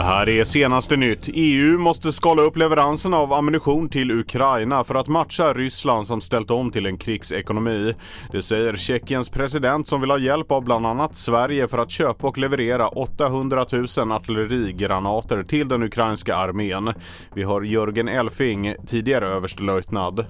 Det här är senaste nytt. EU måste skala upp leveranserna av ammunition till Ukraina för att matcha Ryssland som ställt om till en krigsekonomi. Det säger Tjeckiens president som vill ha hjälp av bland annat Sverige för att köpa och leverera 800 000 artillerigranater till den ukrainska armén. Vi har Jörgen Elfing, tidigare överstelöjtnant.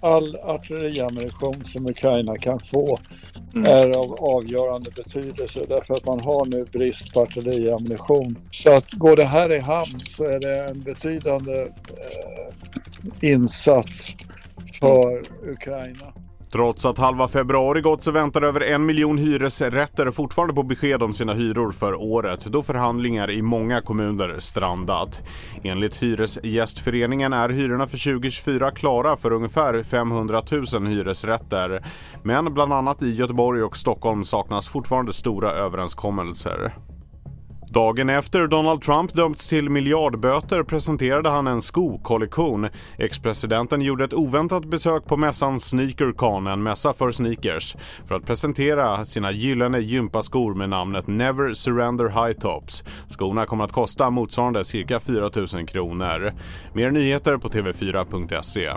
all artilleriammunition som Ukraina kan få Mm. är av avgörande betydelse därför att man har nu brist på artilleriammunition. Så att går det här i hamn så är det en betydande eh, insats för Ukraina. Trots att halva februari gått så väntar över en miljon hyresrätter fortfarande på besked om sina hyror för året då förhandlingar i många kommuner strandat. Enligt Hyresgästföreningen är hyrorna för 2024 klara för ungefär 500 000 hyresrätter. Men bland annat i Göteborg och Stockholm saknas fortfarande stora överenskommelser. Dagen efter Donald Trump dömts till miljardböter presenterade han en skokollektion. Ex-presidenten gjorde ett oväntat besök på mässan SneakerCon, en mässa för sneakers, för att presentera sina gyllene gympaskor med namnet Never Surrender High Tops. Skorna kommer att kosta motsvarande cirka 4 000 kronor. Mer nyheter på tv4.se.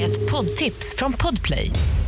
Ett poddtips från Podplay.